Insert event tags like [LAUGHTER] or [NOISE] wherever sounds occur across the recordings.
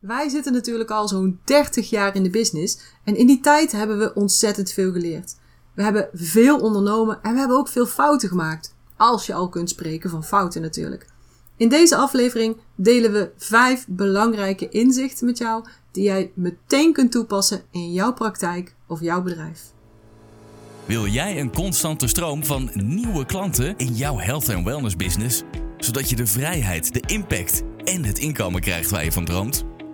Wij zitten natuurlijk al zo'n 30 jaar in de business en in die tijd hebben we ontzettend veel geleerd. We hebben veel ondernomen en we hebben ook veel fouten gemaakt. Als je al kunt spreken van fouten natuurlijk. In deze aflevering delen we vijf belangrijke inzichten met jou die jij meteen kunt toepassen in jouw praktijk of jouw bedrijf. Wil jij een constante stroom van nieuwe klanten in jouw health en wellness business, zodat je de vrijheid, de impact en het inkomen krijgt waar je van droomt?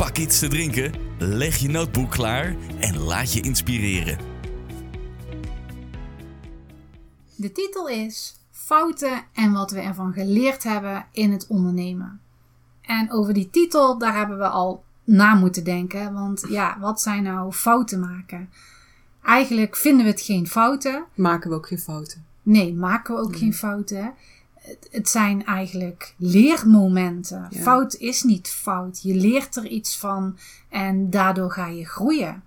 pak iets te drinken, leg je notebook klaar en laat je inspireren. De titel is Fouten en wat we ervan geleerd hebben in het ondernemen. En over die titel, daar hebben we al na moeten denken. Want ja, wat zijn nou fouten maken? Eigenlijk vinden we het geen fouten. Maken we ook geen fouten? Nee, maken we ook geen fouten. Het, het zijn eigenlijk leermomenten. Ja. Fout is niet fout. Je leert er iets van en daardoor ga je groeien.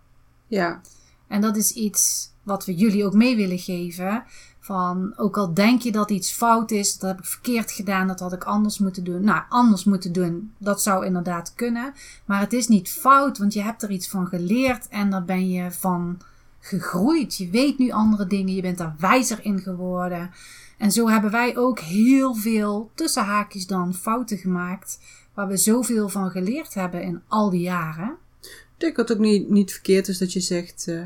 Ja, En dat is iets wat we jullie ook mee willen geven. Van, ook al denk je dat iets fout is, dat heb ik verkeerd gedaan, dat had ik anders moeten doen. Nou, anders moeten doen, dat zou inderdaad kunnen. Maar het is niet fout, want je hebt er iets van geleerd en daar ben je van gegroeid. Je weet nu andere dingen, je bent er wijzer in geworden. En zo hebben wij ook heel veel, tussen haakjes dan, fouten gemaakt. Waar we zoveel van geleerd hebben in al die jaren. ik denk dat het ook niet, niet verkeerd is dat je zegt, eh,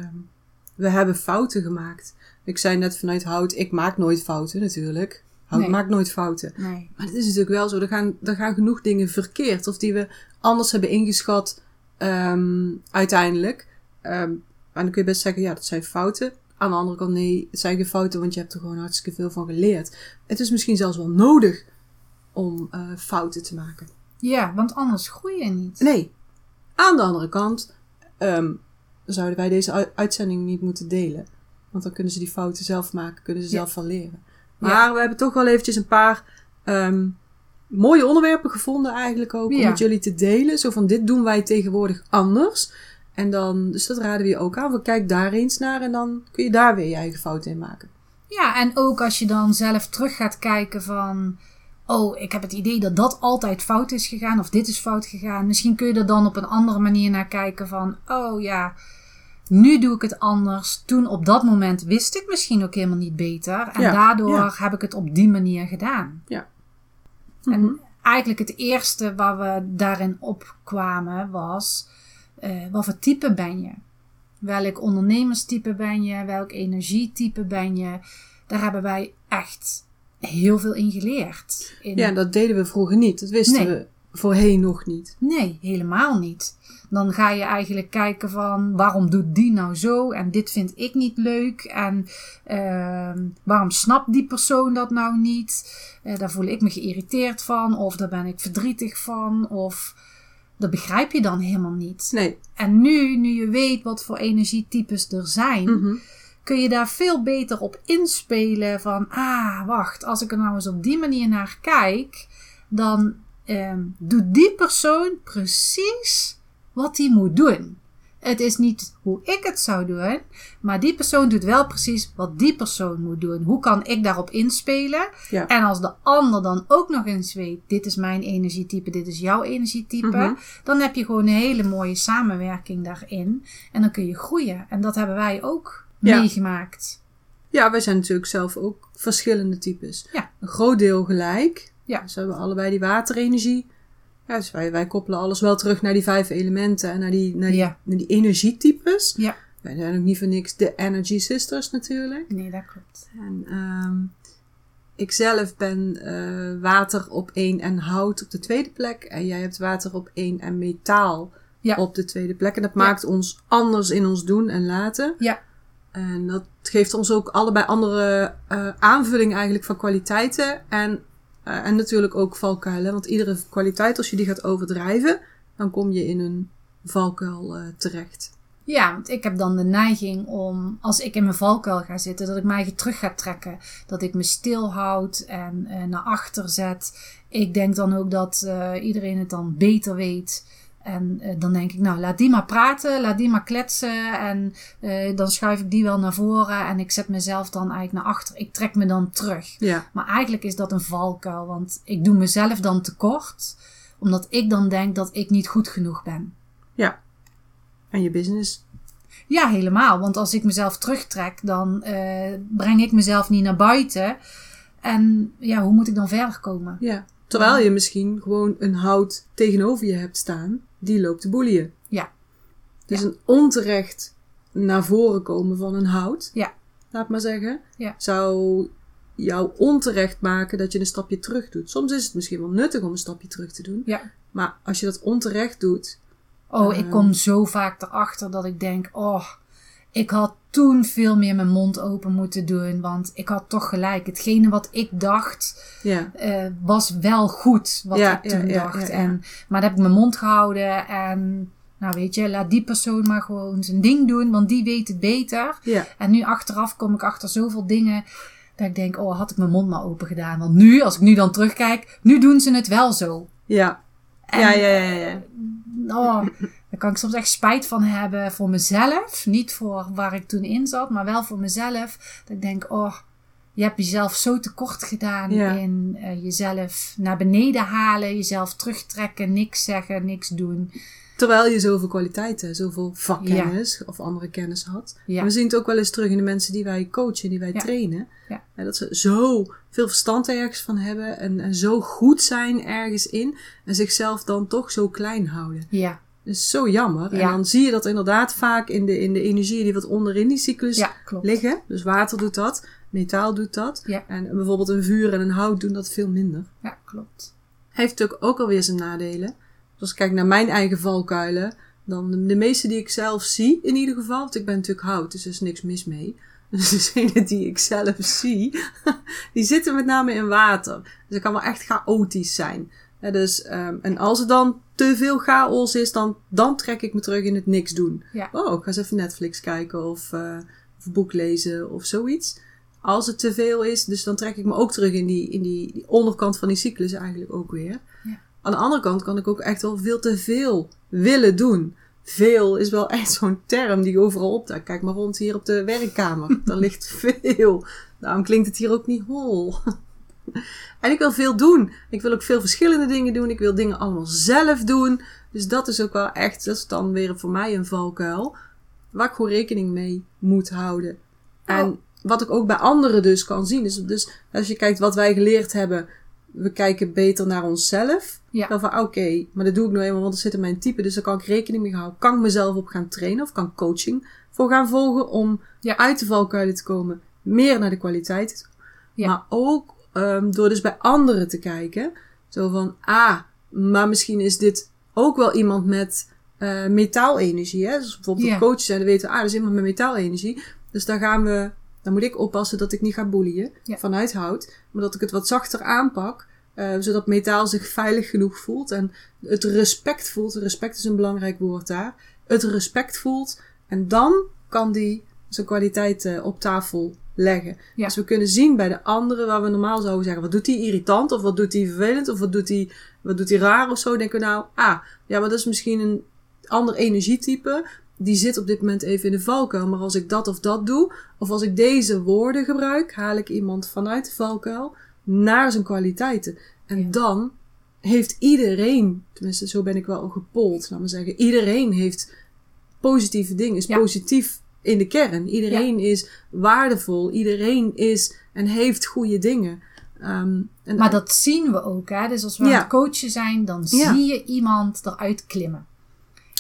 we hebben fouten gemaakt. Ik zei net vanuit hout, ik maak nooit fouten natuurlijk. Hout Nee. maakt nooit fouten. Nee. Maar het is natuurlijk wel zo, er gaan, er gaan genoeg dingen verkeerd. Of die we anders hebben ingeschat ehm, uiteindelijk. Ehm, en dan kun je best zeggen, ja, dat zijn fouten. Aan de andere kant, nee, het zijn geen fouten, want je hebt er gewoon hartstikke veel van geleerd. Het is misschien zelfs wel nodig om eh, fouten te maken. Ja, want anders groei je niet. Nee. Aan de andere kant ehm, zouden wij deze ui- uitzending niet moeten delen. Want dan kunnen ze die fouten zelf maken, kunnen ze Ja. zelf van leren. Maar we hebben toch wel eventjes een paar ehm, mooie onderwerpen gevonden eigenlijk ook. Om met jullie te delen. Zo van, dit doen wij tegenwoordig anders. En dan, dus dat raden we je ook aan. Van, kijk daar eens naar en dan kun je daar weer je eigen fouten in maken. Ja, en ook als je dan zelf terug gaat kijken van... Oh, ik heb het idee dat dat altijd fout is gegaan. Of dit is fout gegaan. Misschien kun je er dan op een andere manier naar kijken van... Oh ja, nu doe ik het anders. Toen op dat moment wist ik misschien ook helemaal niet beter. En Ja, daardoor ja. heb ik het op die manier gedaan. Ja. En eigenlijk het eerste waar we daarin opkwamen was... eh, wat voor type ben je? Welk ondernemerstype ben je? Welk energietype ben je? Daar hebben wij echt heel veel in geleerd. In- Ja, dat deden we vroeger niet. Dat wisten Nee. we voorheen nog niet. Nee, helemaal niet. Dan ga je eigenlijk kijken van waarom doet die nou zo en dit vind ik niet leuk en ehm, waarom snapt die persoon dat nou niet? Eh, daar voel ik me geïrriteerd van of daar ben ik verdrietig van of dat begrijp je dan helemaal niet. Nee. En nu, nu je weet wat voor energietypes er zijn, Mhm. kun je daar veel beter op inspelen van, ah, wacht, als ik er nou eens op die manier naar kijk, dan ehm, doet die persoon precies wat hij moet doen. Het is niet hoe ik het zou doen, maar die persoon doet wel precies wat die persoon moet doen. Hoe kan ik daarop inspelen? Ja. En als de ander dan ook nog eens weet, dit is mijn energietype, dit is jouw energietype, Mhm. dan heb je gewoon een hele mooie samenwerking daarin. En dan kun je groeien. En dat hebben wij ook Ja. meegemaakt. Ja, wij zijn natuurlijk zelf ook verschillende types. Ja. Een groot deel gelijk. Ja. Dus we hebben allebei die waterenergie. Ja, dus wij, wij koppelen alles wel terug naar die vijf elementen en naar die, naar die, Ja. naar die energietypes. Ja. Wij zijn ook niet voor niks de Energy Sisters natuurlijk. Nee, dat klopt. En ehm ik zelf ben eh, water op één en hout op de tweede plek. En jij hebt water op één en metaal Ja. op de tweede plek. En dat Ja. maakt ons anders in ons doen en laten. Ja. En dat geeft ons ook allebei andere eh aanvulling eigenlijk van kwaliteiten. En, eh, en natuurlijk ook valkuilen. Want iedere kwaliteit, als je die gaat overdrijven, dan kom je in een valkuil eh, terecht. Ja, want ik heb dan de neiging om, als ik in mijn valkuil ga zitten, dat ik mij terug ga trekken. Dat ik me stilhoud en eh, naar achter zet. Ik denk dan ook dat iedereen het dan beter weet. En eh, dan denk ik, nou, laat die maar praten, laat die maar kletsen. En eh, dan schuif ik die wel naar voren en ik zet mezelf dan eigenlijk naar achter. Ik trek me dan terug. Ja, Maar eigenlijk is dat een valkuil, want ik doe mezelf dan tekort. Omdat ik dan denk dat ik niet goed genoeg ben. ja. En je business. Ja, helemaal. Want als ik mezelf terugtrek, dan eh, breng ik mezelf niet naar buiten. En ja, hoe moet ik dan verder komen? Ja. Terwijl je misschien gewoon een hout tegenover je hebt staan, die loopt te boeien. Ja. Dus een onterecht naar voren komen van een hout, Ja. laat maar zeggen, Ja. zou jou onterecht maken dat je een stapje terug doet. Soms is het misschien wel nuttig om een stapje terug te doen, Ja. maar als je dat onterecht doet, Oh, ik Ehm. kom zo vaak erachter dat ik denk, oh, ik had toen veel meer mijn mond open moeten doen. Want ik had toch gelijk. Hetgene wat ik dacht, ja, eh, was wel goed wat Ja, ik toen ja, ja, dacht. En, maar dan heb ik mijn mond gehouden en... Nou weet je, laat die persoon maar gewoon zijn ding doen, want die weet het beter. ja, En nu achteraf kom ik achter zoveel dingen dat ik denk, oh, had ik mijn mond maar open gedaan. Want nu, als ik nu dan terugkijk, nu doen ze het wel zo. ja. En, Ja, ja, ja, ja. Oh, daar kan ik soms echt spijt van hebben voor mezelf. Niet voor waar ik toen in zat, maar wel voor mezelf. Dat ik denk, oh, je hebt jezelf zo tekort gedaan Ja. in eh, jezelf naar beneden halen, jezelf terugtrekken, niks zeggen, niks doen. Terwijl je zoveel kwaliteiten, zoveel vakkennis of andere kennis had. Ja. We zien het ook wel eens terug in de mensen die wij coachen, die wij Ja. trainen. Dat ze zo veel verstand ergens van hebben en, en zo goed zijn ergens in. En zichzelf dan toch zo klein houden. Ja, Dat is zo jammer. En dan zie je dat inderdaad vaak in de, in de energieën die wat onderin die cyclus liggen. Dus water doet dat, metaal doet dat. Ja. En bijvoorbeeld een vuur en een hout doen dat veel minder. Ja, klopt. Heeft natuurlijk ook alweer zijn nadelen. Dus als ik kijk naar mijn eigen valkuilen, dan de, meeste die ik zelf zie in ieder geval, want ik ben natuurlijk hout, dus er is niks mis mee. [LAUGHS] Dus degene die ik zelf zie, [LAUGHS] die zitten met name in water. Dus het kan wel echt chaotisch zijn. Ja, dus, ehm, en als er dan te veel chaos is, dan, dan trek ik me terug in het niks doen. Ja. Oh, ik ga eens even Netflix kijken of, eh, of een boek lezen of zoiets. Als het te veel is, dus dan trek ik me ook terug in die, in die, die onderkant van die cyclus eigenlijk ook weer. Aan de andere kant kan ik ook echt wel veel te veel willen doen. Veel is wel echt zo'n term die overal opduikt. Kijk maar rond hier op de werkkamer. [LAUGHS] Daar ligt veel. Daarom klinkt het hier ook niet hol. En ik wil veel doen. Ik wil ook veel verschillende dingen doen. Ik wil dingen allemaal zelf doen. Dus dat is ook wel echt, dat is dan weer voor mij een valkuil. Waar ik gewoon rekening mee moet houden. En Oh. wat ik ook bij anderen dus kan zien. Is dus als je kijkt wat wij geleerd hebben. We kijken beter naar onszelf. Ja. Dan van oké, maar dat doe ik nou eenmaal, want er zit in mijn type. Dus daar kan ik rekening mee houden. Kan ik mezelf op gaan trainen of kan ik coaching voor gaan volgen om Ja. uit de valkuilen te komen. Meer naar de kwaliteit. Ja. Maar ook ehm, door dus bij anderen te kijken. Zo van, ah, maar misschien is dit ook wel iemand met eh, metaalenergie. Hè? Dus bijvoorbeeld coaches zijn, dan weten we, ah, dat is iemand met metaalenergie. Dus daar gaan we, dan moet ik oppassen dat ik niet ga boelien Ja. vanuit hout. Maar dat ik het wat zachter aanpak. eh, zodat metaal zich veilig genoeg voelt. En het respect voelt. Respect is een belangrijk woord daar. Het respect voelt. En dan kan die zijn kwaliteit eh, op tafel leggen. Ja. Dus we kunnen zien bij de anderen waar we normaal zouden zeggen: wat doet die irritant? Of wat doet die vervelend? Of wat doet die, wat doet die raar of zo? Denken we nou, ah, ja, maar dat is misschien een ander energietype. Die zit op dit moment even in de valkuil. Maar als ik dat of dat doe, of als ik deze woorden gebruik, haal ik iemand vanuit de valkuil naar zijn kwaliteiten. En Ja. dan heeft iedereen, tenminste zo ben ik wel gepold, laat maar zeggen, iedereen heeft positieve dingen, is Ja. positief in de kern. Iedereen is waardevol, iedereen is en heeft goede dingen. Ehm, en Maar dat zien we ook. Hè? Dus als we aan het coachen zijn, dan zie je iemand eruit klimmen.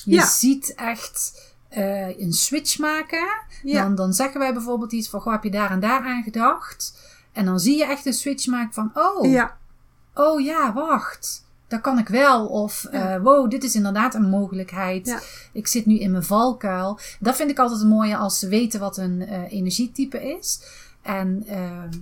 Je ziet echt eh, een switch maken. Ja. Dan, dan zeggen wij bijvoorbeeld iets van, goh, heb je daar en daar aan gedacht? En dan zie je echt een switch maken van, oh, ja, oh ja, wacht. Dat kan ik wel. Of, Ja. eh, wow, dit is inderdaad een mogelijkheid. Ja. Ik zit nu in mijn valkuil. Dat vind ik altijd het mooie als ze weten wat een eh, energietype is. En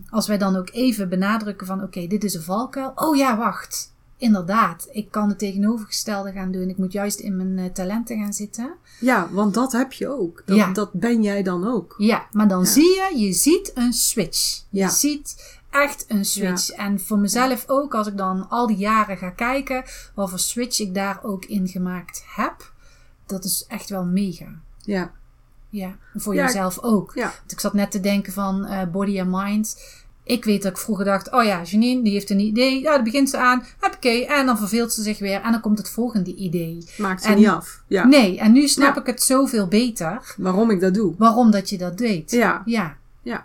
als wij dan ook even benadrukken van, oké, dit is een valkuil. Oh ja, wacht. Inderdaad, ik kan het tegenovergestelde gaan doen. Ik moet juist in mijn eh, talenten gaan zitten. Ja, want dat heb je ook. Dat, Ja. dat ben jij dan ook. Ja, maar dan Ja. zie je, je ziet een switch. Je Ja. ziet echt een switch. En voor mezelf ook, als ik dan al die jaren ga kijken, wat voor switch ik daar ook in gemaakt heb, dat is echt wel mega. Ja, Ja, en voor jezelf ook. Want ik zat net te denken van eh, body and mind. Ik weet dat ik vroeger dacht, oh ja, Janine, die heeft een idee. Ja, dan begint ze aan. Oké, en dan verveelt ze zich weer. En dan komt het volgende idee. maakt ze En- niet af. Ja. Nee, en nu snap Ja. ik het zoveel beter. Waarom ik dat doe. Waarom dat je dat deed. Ja, Ja, ja.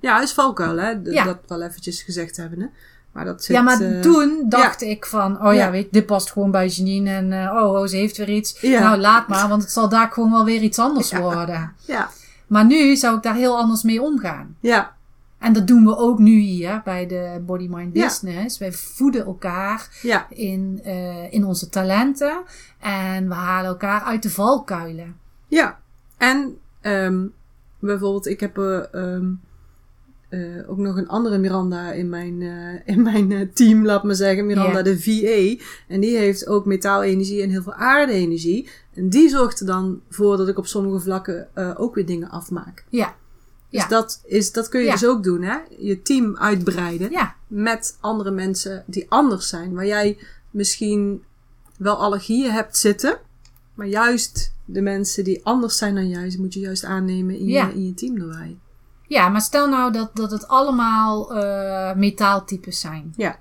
Ja, is valkuil, hè. D- Ja. Dat wel eventjes gezegd hebben, hè. Maar dat zit... ja maar eh, toen dacht ik van, oh ja, Ja. weet dit past gewoon bij Janine. En eh, oh, oh, ze heeft weer iets. Ja. Nou, laat maar, want het zal daar gewoon wel weer iets anders worden. Ja, Maar nu zou ik daar heel anders mee omgaan. ja, En dat doen we ook nu hier bij de Body Mind Ja. Business. Wij voeden elkaar ja, in, eh, in onze talenten. En we halen elkaar uit de valkuilen. ja. En ehm, bijvoorbeeld, ik heb eh, ehm, eh, ook nog een andere Miranda in mijn, in mijn team, laat maar zeggen. Miranda Ja. de VA. En die heeft ook metaalenergie en heel veel aarde-energie. En die zorgt er dan voor dat ik op sommige vlakken ook weer dingen afmaak. Ja, Dus Ja. dat, is, dat kun je Ja. dus ook doen, hè? Je team uitbreiden ja, met andere mensen die anders zijn. Waar jij misschien wel allergieën hebt zitten. Maar juist de mensen die anders zijn dan jij, moet je juist aannemen in, je, in je team erbij. ja, maar stel nou dat, dat het allemaal eh, metaaltypes zijn. Ja.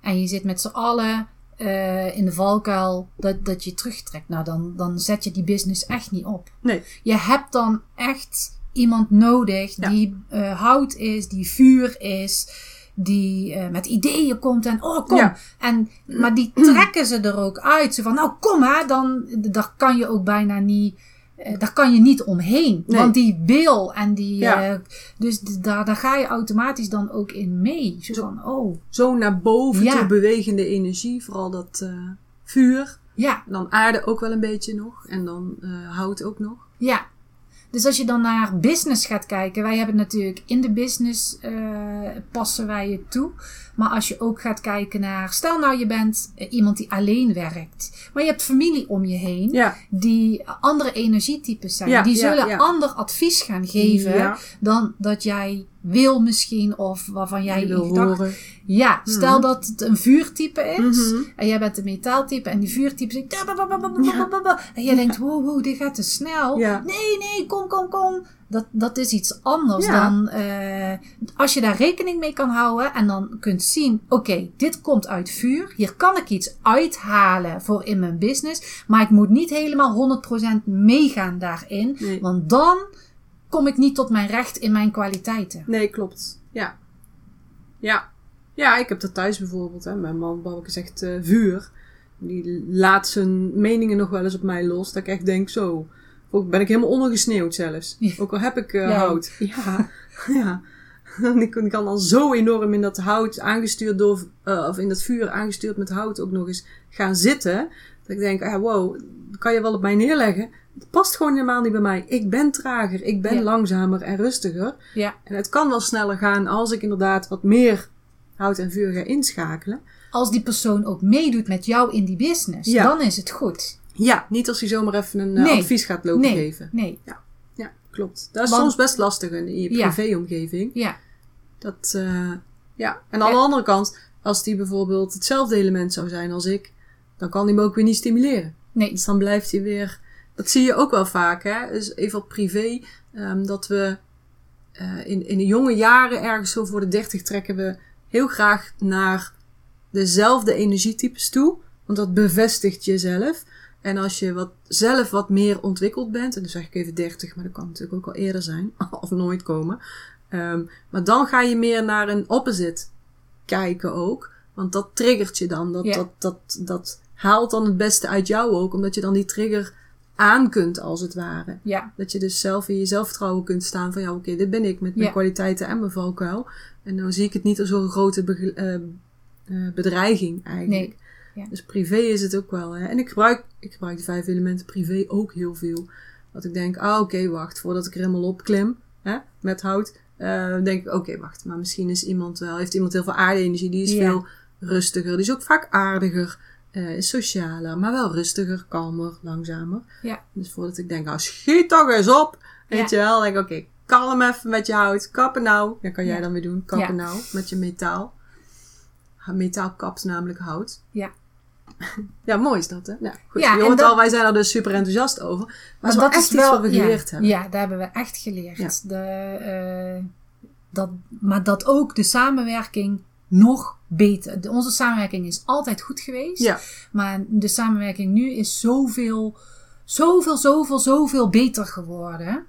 En je zit met z'n allen eh, in de valkuil dat, dat je terugtrekt. Nou, dan, dan zet je die business echt niet op. Nee. Je hebt dan echt iemand nodig Ja. die eh, hout is, die vuur is, die eh, met ideeën komt en oh kom. Ja. En, maar die trekken ze er ook uit. Zo van nou kom hè, dan, daar kan je ook bijna niet, eh, daar kan je niet omheen. Nee. Want die wil en die, Ja. dus daar, daar ga je automatisch dan ook in mee. Zo van oh Zo naar boven Ja. toe bewegende energie. Vooral dat vuur. ja, dan aarde ook wel een beetje nog. En dan hout ook nog. Ja. Dus als je dan naar business gaat kijken, wij hebben natuurlijk in de business eh, passen wij het toe. Maar als je ook gaat kijken naar, stel nou je bent eh, iemand die alleen werkt, maar je hebt familie om je heen Ja. die andere energietypes zijn. Ja, die zullen ja. ander advies gaan geven Ja. dan dat jij wil misschien of waarvan jij Je wil gedacht. horen. Ja, stel Mhm. dat het een vuurtype is. Mhm. En jij bent een metaaltype en die vuurtype zegt... En jij denkt, wow, wow, dit gaat te snel. Ja. Nee, nee, kom, kom, kom. Dat, dat is iets anders Ja. dan... eh, als je daar rekening mee kan houden en dan kunt zien... Oké, dit komt uit vuur. Hier kan ik iets uithalen voor in mijn business. Maar ik moet niet helemaal 100% meegaan daarin. Nee. Want dan kom ik niet tot mijn recht in mijn kwaliteiten. Nee, klopt. Ja. Ja. Ja, ik heb dat thuis bijvoorbeeld. Hè. Mijn man, is echt eh, vuur. Die laat zijn meningen nog wel eens op mij los. Dat ik echt denk, zo. Ook ben ik helemaal ondergesneeuwd zelfs. Ook al heb ik eh, Ja. hout. Ja. [LAUGHS] ja. [LAUGHS] Ik kan dan zo enorm in dat hout aangestuurd door, eh, of in dat vuur aangestuurd met hout ook nog eens gaan zitten. Dat ik denk, ah, wow, dat kan je wel op mij neerleggen. Het past gewoon helemaal niet bij mij. Ik ben trager, ik ben Ja. langzamer en rustiger. Ja. En het kan wel sneller gaan als ik inderdaad wat meer hout en vuur ga inschakelen. als die persoon ook meedoet met jou in die business, Ja. dan is het goed. Ja, niet als hij zomaar even een eh, Nee. advies gaat lopen Nee. geven. Nee, Ja, klopt. Dat is Want- soms best lastig in je Ja. privéomgeving. ja, Dat, eh, ja. En aan Ja. de andere kant, als die bijvoorbeeld hetzelfde element zou zijn als ik, dan kan hij me ook weer niet stimuleren. nee, Dus dan blijft hij weer. Dat zie je ook wel vaak, hè? Dus even op privé, ehm, dat we eh, in, in de jonge jaren, ergens zo voor de 30, trekken we heel graag naar dezelfde energietypes toe. Want dat bevestigt jezelf. En als je wat, zelf wat meer ontwikkeld bent, en dan zeg ik even 30, maar dat kan natuurlijk ook al eerder zijn, [LAUGHS] of nooit komen. Ehm, maar dan ga je meer naar een opposite kijken ook. Want dat triggert je dan. Dat, Ja. dat, dat, dat haalt dan het beste uit jou ook, omdat je dan die trigger aan kunt, als het ware. ja, Dat je dus zelf in je zelfvertrouwen kunt staan van ja, oké, dit ben ik met mijn Ja. kwaliteiten en mijn valkuil. En nou zie ik het niet als zo'n grote eh, eh, bedreiging eigenlijk. Nee. Ja. Dus privé is het ook wel. Hè. En ik gebruik, ik gebruik de vijf elementen privé ook heel veel. Dat ik denk, ah oké, wacht, voordat ik er helemaal op klim hè, met hout, eh, denk ik, oké, wacht, maar misschien is iemand wel, heeft iemand heel veel aarde-energie, die is Ja. veel rustiger. Die is ook vaak aardiger, eh, is socialer, maar wel rustiger, kalmer, langzamer. Ja. Dus voordat ik denk, nou schiet toch eens op. Weet Ja. je wel, denk ik, oké, kalm even met je hout. Kappen nou. Dat kan jij dan weer doen. Kappen nou met je metaal. Metaal kapt namelijk hout. Ja. Ja, mooi is dat, hè? Nou, goed. Ja, je en hoort dat- al, wij zijn er dus super enthousiast over. Maar, dat is wel iets wat we ja, geleerd hebben. Ja, daar hebben we echt geleerd. Ja. De, eh, dat, maar dat ook de samenwerking nog beter. De, onze samenwerking is altijd goed geweest. Ja. Maar de samenwerking nu is zoveel, zoveel, zoveel, zoveel beter geworden.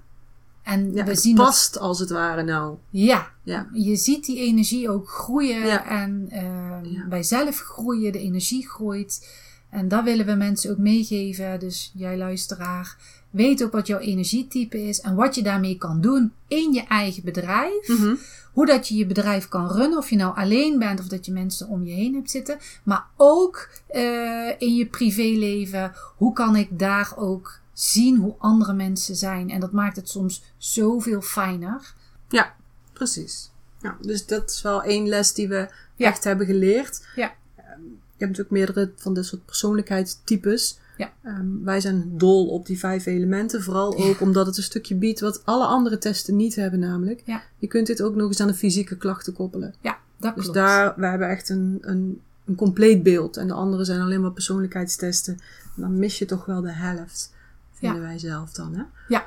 En Ja, we het zien dat past als het ware nou. ja, Ja. je ziet die energie ook groeien Ja. en ehm, Ja. wij zelf groeien, de energie groeit. En dat willen we mensen ook meegeven. Dus jij luisteraar, weet ook wat jouw energietype is en wat je daarmee kan doen in je eigen bedrijf. Mhm. Hoe dat je je bedrijf kan runnen, of je nou alleen bent of dat je mensen om je heen hebt zitten. Maar ook eh, in je privéleven, hoe kan ik daar ook zien hoe andere mensen zijn. En dat maakt het soms zoveel fijner. Ja, precies. Ja, dus dat is wel één les die we Ja. echt hebben geleerd. Ja. Ehm, je hebt natuurlijk meerdere van dit soort persoonlijkheidstypes. Ja. Ehm, wij zijn dol op die vijf elementen. Vooral ook omdat het een stukje biedt wat alle andere testen niet hebben namelijk. Ja. Je kunt dit ook nog eens aan de fysieke klachten koppelen. Ja, dat Dus klopt. daar, we hebben echt een, een, een compleet beeld. En de andere zijn alleen maar persoonlijkheidstesten. En dan mis je toch wel de helft, vinden wij zelf dan. Hè? Ja.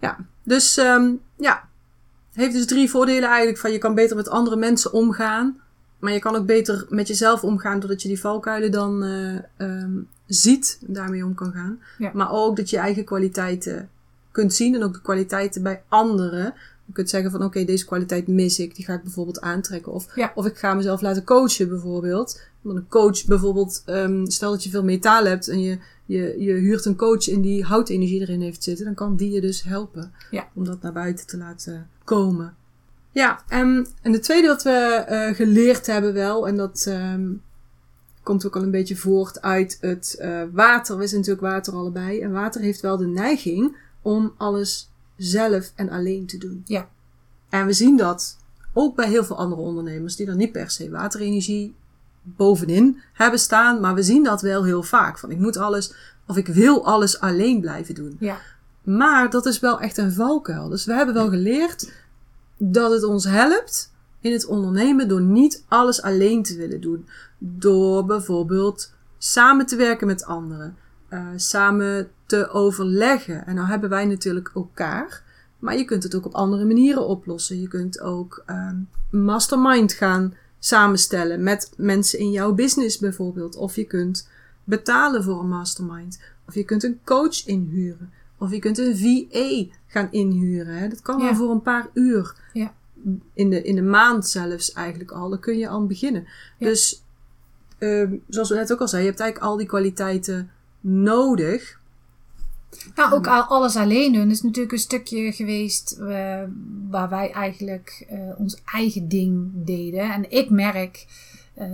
Ja, dus ehm, ja. Heeft dus drie voordelen eigenlijk van je kan beter met andere mensen omgaan. Maar je kan ook beter met jezelf omgaan doordat je die valkuilen dan eh, ehm, ziet en daarmee om kan gaan. Ja. Maar ook dat je eigen kwaliteiten kunt zien en ook de kwaliteiten bij anderen. Je kunt zeggen van oké, deze kwaliteit mis ik, die ga ik bijvoorbeeld aantrekken. Of, Ja. of ik ga mezelf laten coachen bijvoorbeeld. Want een coach bijvoorbeeld, ehm, stel dat je veel metaal hebt en je, je, je huurt een coach in die houtenergie erin heeft zitten, dan kan die je dus helpen Ja. om dat naar buiten te laten komen. Ja, en, en de tweede wat we eh, geleerd hebben wel, en dat ehm, komt ook al een beetje voort uit het eh, water. We zijn natuurlijk water allebei. En water heeft wel de neiging om alles zelf en alleen te doen. Ja. En we zien dat ook bij heel veel andere ondernemers die dan niet per se waterenergie bovenin hebben staan. Maar we zien dat wel heel vaak. Van ik moet alles, of ik wil alles alleen blijven doen. Ja, Maar dat is wel echt een valkuil. Dus we hebben wel geleerd dat het ons helpt in het ondernemen door niet alles alleen te willen doen. Door bijvoorbeeld samen te werken met anderen, eh, samen te overleggen. En nou hebben wij natuurlijk elkaar, maar je kunt het ook op andere manieren oplossen. Je kunt ook ehm, mastermind gaan samenstellen met mensen in jouw business bijvoorbeeld. Of je kunt betalen voor een mastermind. Of je kunt een coach inhuren. Of je kunt een VA gaan inhuren. Hè. Dat kan Ja. wel voor een paar uur. Ja. In de, in de maand zelfs eigenlijk al. Dan kun je aan beginnen. Ja. Dus ehm, zoals we net ook al zeiden, je hebt eigenlijk al die kwaliteiten nodig. Nou, ook al alles alleen doen is natuurlijk een stukje geweest eh, waar wij eigenlijk eh, ons eigen ding deden. En ik merk eh,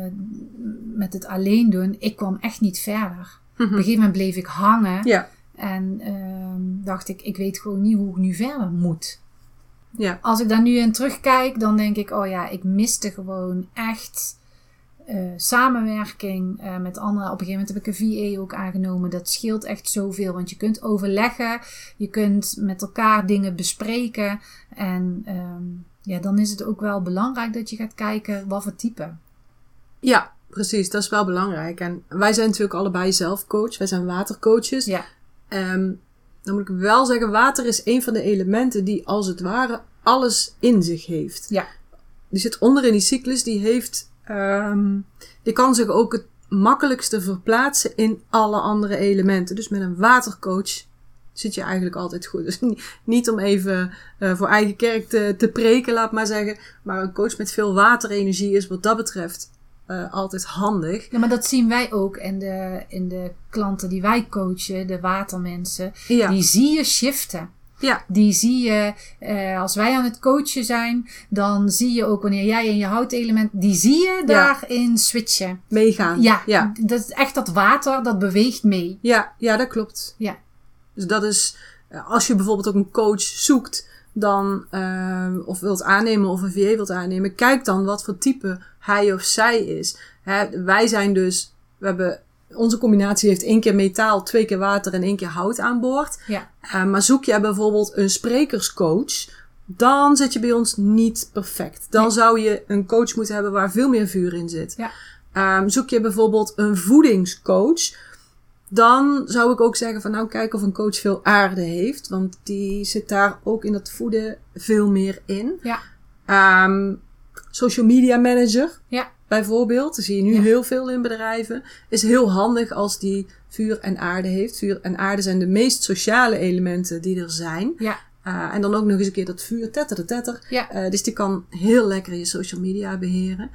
met het alleen doen, ik kwam echt niet verder. Op een gegeven moment bleef ik hangen Ja, en ehm, dacht ik, ik weet gewoon niet hoe ik nu verder moet. ja, Als ik daar nu in terugkijk, dan denk ik, oh ja, ik miste gewoon echt eh, samenwerking eh, met anderen. Op een gegeven moment heb ik een VA ook aangenomen. Dat scheelt echt zoveel, want je kunt overleggen, je kunt met elkaar dingen bespreken. En ehm, ja, dan is het ook wel belangrijk dat je gaat kijken wat voor type. ja, precies. Dat is wel belangrijk. En wij zijn natuurlijk allebei zelf coach. Wij zijn watercoaches. Ja, Ehm, dan moet ik wel zeggen, water is een van de elementen die als het ware alles in zich heeft. ja, Die zit onder in die cyclus, die heeft, ehm, die kan zich ook het makkelijkste verplaatsen in alle andere elementen. Dus met een watercoach zit je eigenlijk altijd goed. Dus niet, om even eh, voor eigen kerk te, te preken, laat maar zeggen. Maar een coach met veel waterenergie is wat dat betreft eh, altijd handig. ja, maar dat zien wij ook in de, in de klanten die wij coachen, de watermensen. Ja, Die zie je shiften. Ja, Die zie je, eh, als wij aan het coachen zijn, dan zie je ook wanneer jij in je houtelement, die zie je daarin switchen. meegaan. Ja, ja. dat is echt dat water, dat beweegt mee. Ja, ja, dat klopt. Ja, Dus dat is, eh, als je bijvoorbeeld ook een coach zoekt, dan, eh, of wilt aannemen of een VA wilt aannemen, kijk dan wat voor type hij of zij is. Hè, wij zijn dus, we hebben, onze combinatie heeft één keer metaal, twee keer water en één keer hout aan boord. Ja. Eh, maar zoek je bijvoorbeeld een sprekerscoach, dan zit je bij ons niet perfect. Dan Nee. zou je een coach moeten hebben waar veel meer vuur in zit. Ja. Ehm, zoek je bijvoorbeeld een voedingscoach, dan zou ik ook zeggen van nou kijk of een coach veel aarde heeft. Want die zit daar ook in dat voeden veel meer in. Ja. Ehm, social media manager Ja. Bijvoorbeeld. Dat zie je nu Ja. heel veel in bedrijven. Is heel handig als die vuur en aarde heeft. Vuur en aarde zijn de meest sociale elementen die er zijn. Ja. Uh, en dan ook nog eens een keer dat vuur, tetter de tetter. Ja. Uh, dus die kan heel lekker je social media beheren.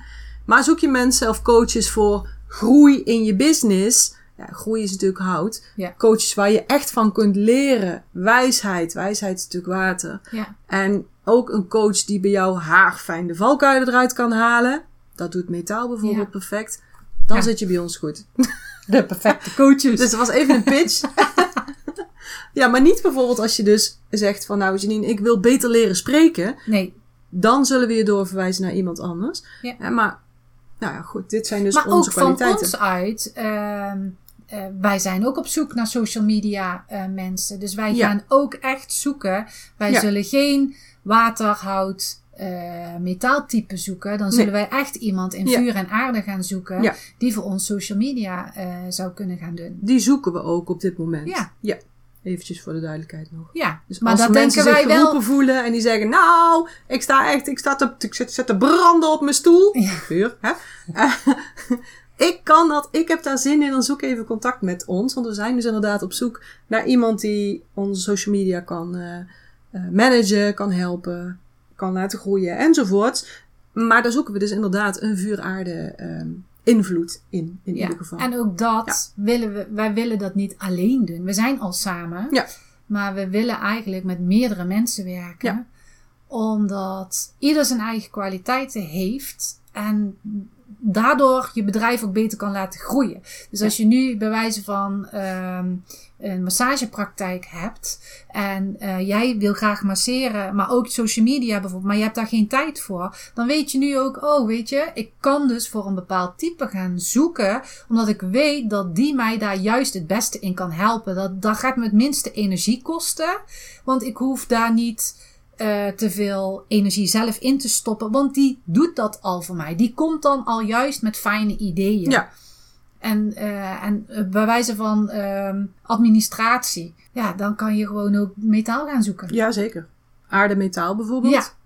Maar zoek je mensen of coaches voor groei in je business. Ja, groei is natuurlijk hout. Ja. Coaches waar je echt van kunt leren. Wijsheid. Wijsheid is natuurlijk water. Ja. En ook een coach die bij jou haarfijn de valkuilen eruit kan halen. Dat doet metaal bijvoorbeeld Ja. perfect. Dan Ja. zit je bij ons goed. [LAUGHS] De perfecte coaches. Dus dat was even een pitch. [LAUGHS] ja, maar niet bijvoorbeeld als je dus zegt van nou Janine, ik wil beter leren spreken. nee. Dan zullen we je doorverwijzen naar iemand anders. Ja. Maar nou ja, goed, dit zijn dus maar onze ook van kwaliteiten. ons uit. ehm, eh, wij zijn ook op zoek naar social media eh, mensen. Dus wij Ja. gaan ook echt zoeken. Wij Ja. zullen geen waterhout eh metaaltype zoeken. Dan zullen wij echt iemand in Ja. vuur en aarde gaan zoeken. Ja. Die voor ons social media eh, zou kunnen gaan doen. Die zoeken we ook op dit moment. Ja. ja. Eventjes voor de duidelijkheid nog. Ja, Dus maar als dat mensen denken zich wij wel. voelen en die zeggen, nou, ik sta echt, ik sta te, ik zit, zit te branden op mijn stoel. Ja. Vuur, hè? Eh, [LAUGHS] ik kan dat, ik heb daar zin in, dan zoek even contact met ons. Want we zijn dus inderdaad op zoek naar iemand die onze social media kan managen, kan helpen, kan laten groeien enzovoort. Maar daar zoeken we dus inderdaad een vuur-aarde ehm, invloed in, in Ja, ieder geval. En ook dat willen we, wij willen dat niet alleen doen. We zijn al samen. Ja. Maar we willen eigenlijk met meerdere mensen werken. Omdat ieder zijn eigen kwaliteiten heeft. En daardoor je bedrijf ook beter kan laten groeien. Dus als je nu bij wijze van ehm, een massagepraktijk hebt. En eh, jij wil graag masseren. Maar ook social media bijvoorbeeld. Maar je hebt daar geen tijd voor. Dan weet je nu ook, oh weet je. Ik kan dus voor een bepaald type gaan zoeken. Omdat ik weet dat die mij daar juist het beste in kan helpen. Dat, dat gaat me het minste energie kosten. Want ik hoef daar niet eh, te veel energie zelf in te stoppen. Want die doet dat al voor mij. Die komt dan al juist met fijne ideeën. Ja. En, eh, en eh, bij wijze van ehm, administratie. Ja, dan kan je gewoon ook metaal gaan zoeken. Ja, zeker. Aarde-metaal bijvoorbeeld. Ja.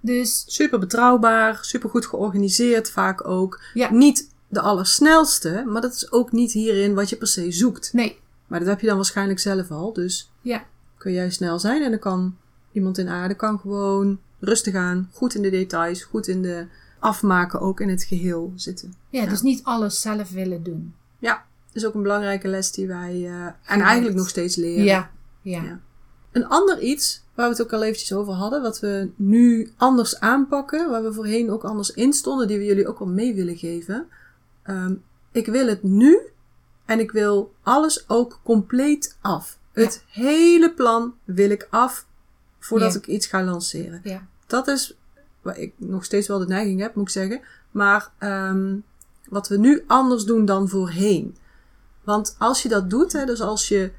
Dus Super betrouwbaar, super goed georganiseerd vaak ook. Ja. Niet de allersnelste, maar dat is ook niet hierin wat je per se zoekt. nee, Maar dat heb je dan waarschijnlijk zelf al. Dus ja. kun jij snel zijn en dan kan iemand in aarde kan gewoon rustig aan, goed in de details, goed in de afmaken, ook in het geheel zitten. Ja, dus niet alles zelf willen doen. Ja, is ook een belangrijke les die wij eh, en eigenlijk nog steeds leren. Ja, ja. Ja. Een ander iets waar we het ook al eventjes over hadden, wat we nu anders aanpakken, waar we voorheen ook anders in stonden, die we jullie ook wel mee willen geven. Ehm, ik wil het nu en ik wil alles ook compleet af. Het hele plan wil ik af voordat ik iets ga lanceren. ja. Dat is waar ik nog steeds wel de neiging heb, moet ik zeggen. Maar ehm, wat we nu anders doen dan voorheen. Want als je dat doet, hè, dus als je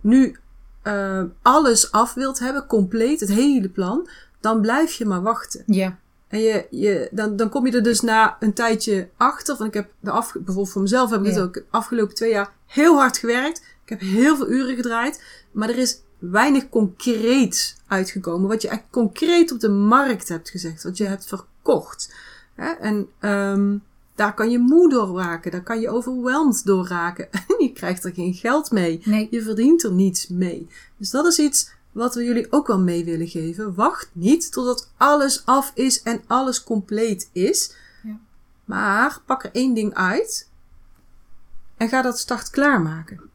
nu eh, alles af wilt hebben, compleet, het hele plan, dan blijf je maar wachten. Ja, En je, je, dan, dan kom je er dus na een tijdje achter. Van ik heb de af, bijvoorbeeld voor mezelf heb ik het ook de afgelopen twee jaar heel hard gewerkt. Ik heb heel veel uren gedraaid. Maar er is weinig concreets uitgekomen. Wat je echt concreet op de markt hebt gezegd. Wat je hebt verkocht. Hè? En ehm, daar kan je moe door raken. Daar kan je overweldigd door raken. [LAUGHS] En je krijgt er geen geld mee. nee. Je verdient er niets mee. Dus dat is iets wat we jullie ook wel mee willen geven. Wacht niet totdat alles af is en alles compleet is. Ja. Maar pak er één ding uit en ga dat start klaarmaken.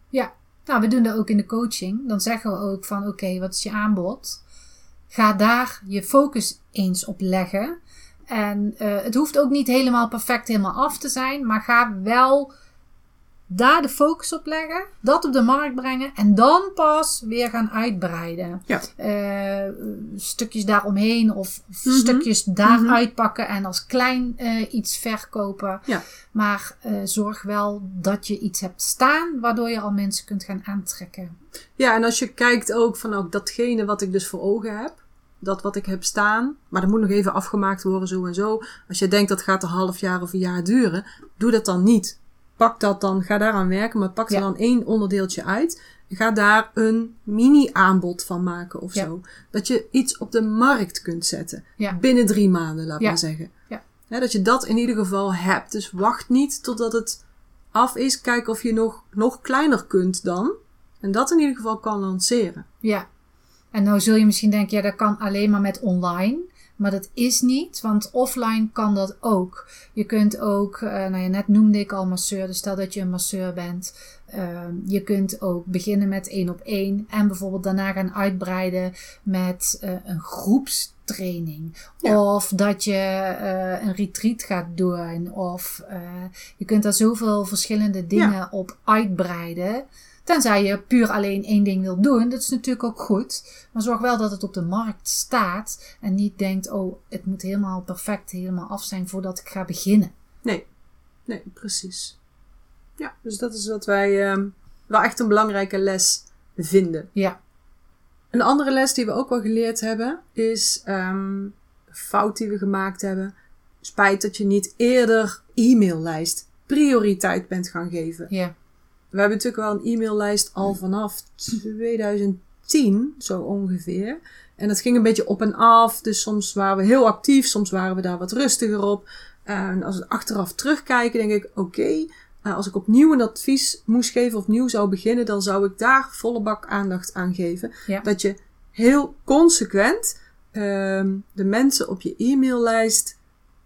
Nou, we doen dat ook in de coaching. Dan zeggen we ook van, oké, wat is je aanbod? Ga daar je focus eens op leggen. En eh, het hoeft ook niet helemaal perfect helemaal af te zijn, maar ga wel daar de focus op leggen, dat op de markt brengen en dan pas weer gaan uitbreiden. Ja. Eh, stukjes daaromheen of Mhm. stukjes daar Mhm. uitpakken en als klein eh, iets verkopen. Ja. Maar eh, zorg wel dat je iets hebt staan waardoor je al mensen kunt gaan aantrekken. Ja, en als je kijkt ook van ook datgene wat ik dus voor ogen heb, dat wat ik heb staan, maar dat moet nog even afgemaakt worden zo en zo. Als je denkt dat gaat een half jaar of een jaar duren, doe dat dan niet. Pak dat dan, ga daaraan werken, maar pak er Ja. dan één onderdeeltje uit. Ga daar een mini-aanbod van maken of Ja. zo. Dat je iets op de markt kunt zetten. Ja. Binnen drie maanden, laat maar zeggen. Dat je dat in ieder geval hebt. Dus wacht niet totdat het af is. Kijk of je nog, nog kleiner kunt dan. En dat in ieder geval kan lanceren. Ja. En nou zul je misschien denken, ja, dat kan alleen maar met online. Maar dat is niet, want offline kan dat ook. Je kunt ook, eh, nou ja, net noemde ik al masseur, dus stel dat je een masseur bent. Ehm, je kunt ook beginnen met één op één en bijvoorbeeld daarna gaan uitbreiden met eh, een groepstraining. Ja. Of dat je eh, een retreat gaat doen. Of je kunt daar zoveel verschillende dingen op uitbreiden. Tenzij je puur alleen één ding wil doen, dat is natuurlijk ook goed. Maar zorg wel dat het op de markt staat en niet denkt, oh, het moet helemaal perfect, helemaal af zijn voordat ik ga beginnen. Nee, nee, precies. Ja, dus dat is wat wij ehm, wel echt een belangrijke les vinden. Ja, Een andere les die we ook wel geleerd hebben is ehm, fout die we gemaakt hebben. Spijt dat je niet eerder e-maillijst prioriteit bent gaan geven. ja, We hebben natuurlijk wel een e-maillijst al vanaf 2010, zo ongeveer. En dat ging een beetje op en af. Dus soms waren we heel actief, soms waren we daar wat rustiger op. En als we achteraf terugkijken, denk ik: oké, eh, als ik opnieuw een advies moest geven, opnieuw zou beginnen, dan zou ik daar volle bak aandacht aan geven. Ja. Dat je heel consequent ehm, de mensen op je e-maillijst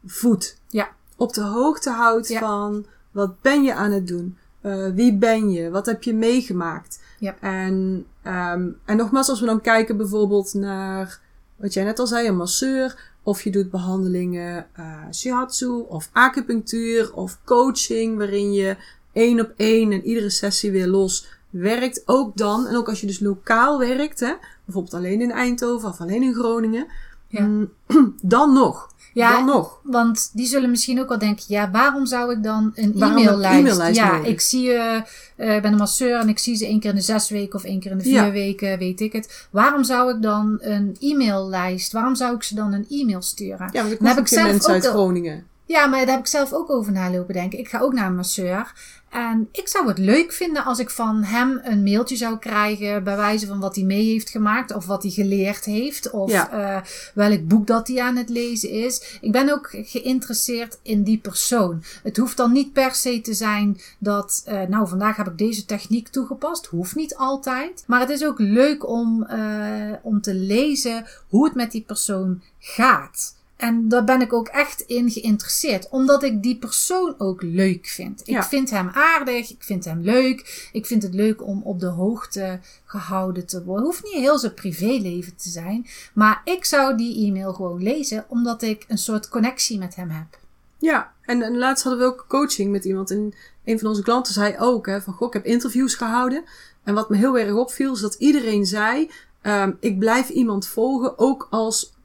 voedt ja, op de hoogte houdt Ja. van wat ben je aan het doen? Eh, wie ben je? Wat heb je meegemaakt? Ja. En, ehm, en nogmaals, als we dan kijken bijvoorbeeld naar wat jij net al zei, een masseur. Of je doet behandelingen eh shiatsu of acupunctuur of coaching, waarin je één op één en iedere sessie weer los werkt. Ook dan, en ook als je dus lokaal werkt, hè, bijvoorbeeld alleen in Eindhoven of alleen in Groningen, Ja. mm, [CLEARS THROAT] dan nog. Ja, dan nog. Want die zullen misschien ook wel denken: ja, waarom zou ik dan een e-maillijst? ja, nodig? ik zie je, eh, ik ben een masseur en ik zie ze één keer in de zes weken of één keer in de vier Ja. weken, weet ik het. Waarom zou ik dan een e-maillijst? Waarom zou ik ze dan een e-mail sturen? Ja, want ik Dan heb ik zelf mensen ook uit Groningen. Ja, maar daar heb ik zelf ook over nalopen denken. Ik ga ook naar een masseur. En ik zou het leuk vinden als ik van hem een mailtje zou krijgen. Bij wijze van wat hij mee heeft gemaakt. Of wat hij geleerd heeft. Of Ja. eh, welk boek dat hij aan het lezen is. Ik ben ook geïnteresseerd in die persoon. Het hoeft dan niet per se te zijn dat. eh, nou, vandaag heb ik deze techniek toegepast. Hoeft niet altijd. Maar het is ook leuk om, eh, om te lezen hoe het met die persoon gaat. En daar ben ik ook echt in geïnteresseerd. Omdat ik die persoon ook leuk vind. Ik Ja. vind hem aardig. Ik vind hem leuk. Ik vind het leuk om op de hoogte gehouden te worden. Hoeft niet heel zijn privéleven te zijn. Maar ik zou die e-mail gewoon lezen. Omdat ik een soort connectie met hem heb. Ja, en, en laatst hadden we ook coaching met iemand. En een van onze klanten zei ook, hè, van goh, ik heb interviews gehouden. En wat me heel erg opviel, is dat iedereen zei, ehm, ik blijf iemand volgen, ook als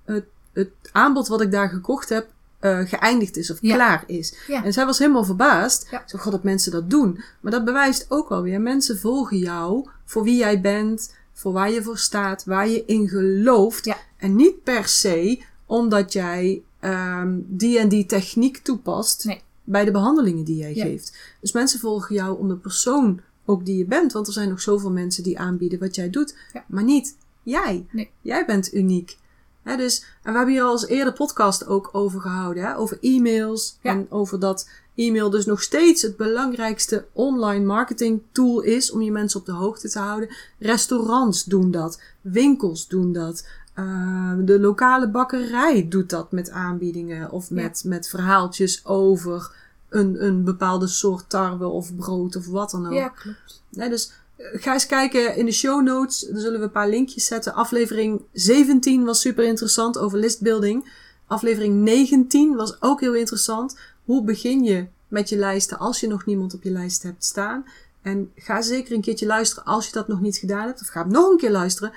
het, aanbod wat ik daar gekocht heb, eh, geëindigd is of Ja. klaar is. Ja. En zij was helemaal verbaasd. Ja. Zo, god, dat mensen dat doen. Maar dat bewijst ook wel weer, mensen volgen jou voor wie jij bent, voor waar je voor staat, waar je in gelooft. Ja. En niet per se omdat jij ehm, die en die techniek toepast Nee. bij de behandelingen die jij geeft. Dus mensen volgen jou om de persoon ook die je bent. Want er zijn nog zoveel mensen die aanbieden wat jij doet. Ja. Maar niet jij. Nee. Jij bent uniek. Dus, en we hebben hier al eens eerder podcast ook over gehouden. Hè, over e-mails. Ja. En over dat e-mail dus nog steeds het belangrijkste online marketing tool is. Om je mensen op de hoogte te houden. Restaurants doen dat. Winkels doen dat. Uh, de lokale bakkerij doet dat met aanbiedingen. Of met, met verhaaltjes over een, een bepaalde soort tarwe of brood of wat dan ook. Ja, klopt. Dus ga eens kijken in de show notes. Daar zullen we een paar linkjes zetten. Aflevering 17 was super interessant over listbuilding. Aflevering 19 was ook heel interessant. Hoe begin je met je lijsten als je nog niemand op je lijst hebt staan. En ga zeker een keertje luisteren als je dat nog niet gedaan hebt. Of ga nog een keer luisteren.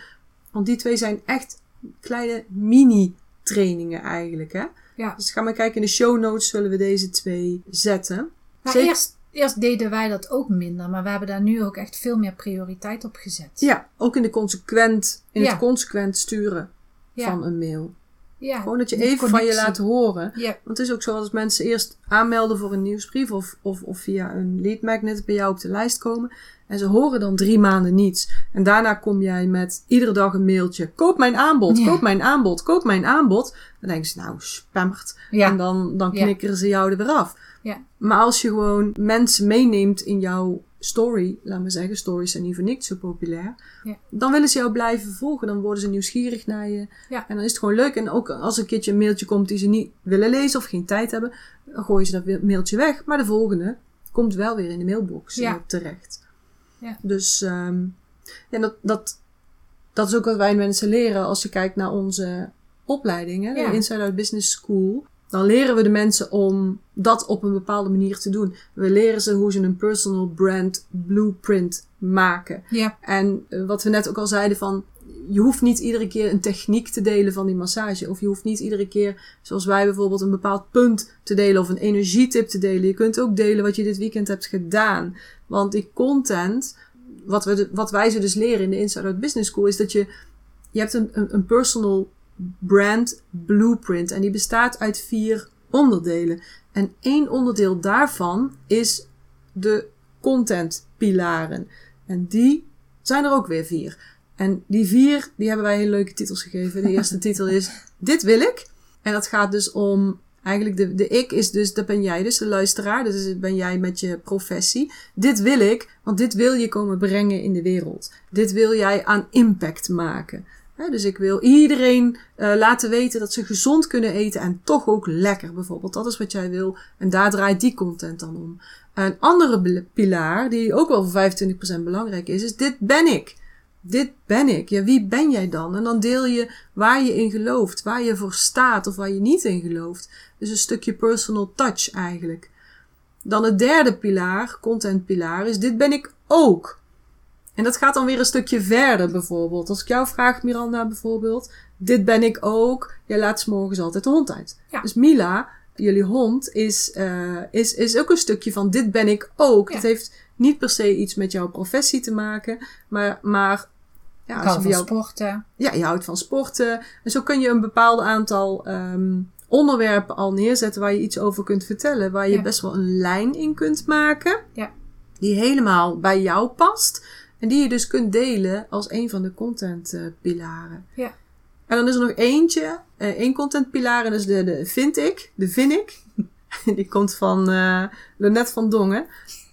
Want die twee zijn echt kleine mini-trainingen eigenlijk. Hè? Ja. Dus ga maar kijken. In de show notes zullen we deze twee zetten. Maar Zeker- eerst, eerst deden wij dat ook minder, maar we hebben daar nu ook echt veel meer prioriteit op gezet. Ja, ook in, de consequent, in Ja. het consequent sturen Ja. van een mail. ja. Gewoon dat je even van je laat horen. Ja, Want het is ook zo als mensen eerst aanmelden voor een nieuwsbrief of, of, of via een lead magnet bij jou op de lijst komen. En ze horen dan drie maanden niets. En daarna kom jij met iedere dag een mailtje. Koop mijn aanbod, Ja. koop mijn aanbod, koop mijn aanbod. Dan denken ze, nou, spammert. En dan, dan knikkeren ze jou er weer af. Ja. Maar als je gewoon mensen meeneemt in jouw story, laat maar zeggen, stories zijn niet voor niks zo populair. Ja. Dan willen ze jou blijven volgen. Dan worden ze nieuwsgierig naar je. Ja. En dan is het gewoon leuk. En ook als een keertje een mailtje komt die ze niet willen lezen of geen tijd hebben, dan gooien ze dat mailtje weg. Maar de volgende komt wel weer in de mailbox Ja. eh, terecht. Ja. Dus ja, dat, dat, dat is ook wat wij mensen leren als je kijkt naar onze opleidingen, de Inside Out Business School. Dan leren we de mensen om dat op een bepaalde manier te doen. We leren ze hoe ze een personal brand blueprint maken. ja. En eh, wat we net ook al zeiden van, je hoeft niet iedere keer een techniek te delen van die massage. Of je hoeft niet iedere keer, zoals wij bijvoorbeeld, een bepaald punt te delen of een energietip te delen. Je kunt ook delen wat je dit weekend hebt gedaan. Want die content, wat, we wat wij ze dus leren in de Inside Out Business School, is dat je, je hebt een, een, een personal brand blueprint. En die bestaat uit vier onderdelen. En één onderdeel daarvan is de contentpilaren. En die zijn er ook weer vier. En die vier, die hebben wij hele leuke titels gegeven. De eerste [LAUGHS] titel is Dit wil ik. En dat gaat dus om, eigenlijk de, de ik is dus, dat ben jij dus, de luisteraar. Dus dat ben jij met je professie. Dit wil ik, want dit wil je komen brengen in de wereld. Dit wil jij aan impact maken. Dus ik wil iedereen eh, laten weten dat ze gezond kunnen eten en toch ook lekker bijvoorbeeld. Dat is wat jij wil. En daar draait die content dan om. Een andere pilaar, die ook wel voor 25% belangrijk is, is dit ben ik. Dit ben ik. Ja, wie ben jij dan? En dan deel je waar je in gelooft, waar je voor staat of waar je niet in gelooft. Dus een stukje personal touch eigenlijk. Dan het derde pilaar, content pilaar, is dit ben ik ook. En dat gaat dan weer een stukje verder bijvoorbeeld. Als ik jou vraag, Miranda bijvoorbeeld, dit ben ik ook. Jij laat 's morgens altijd de hond uit. Ja. Dus Mila, jullie hond, is, eh, is, is ook een stukje van dit ben ik ook. Ja. Het heeft niet per se iets met jouw professie te maken, maar, maar ja, als je van jou, sporten. ja, je houdt van sporten. En zo kun je een bepaald aantal ehm, onderwerpen al neerzetten waar je iets over kunt vertellen. Waar je Ja. best wel een lijn in kunt maken. Ja. Die helemaal bij jou past. En die je dus kunt delen als een van de contentpilaren. Ja. En dan is er nog eentje, eh, één contentpilaar. En dat is de, de vind ik, de vind ik. [LAUGHS] Die komt van eh Lonette van Dongen.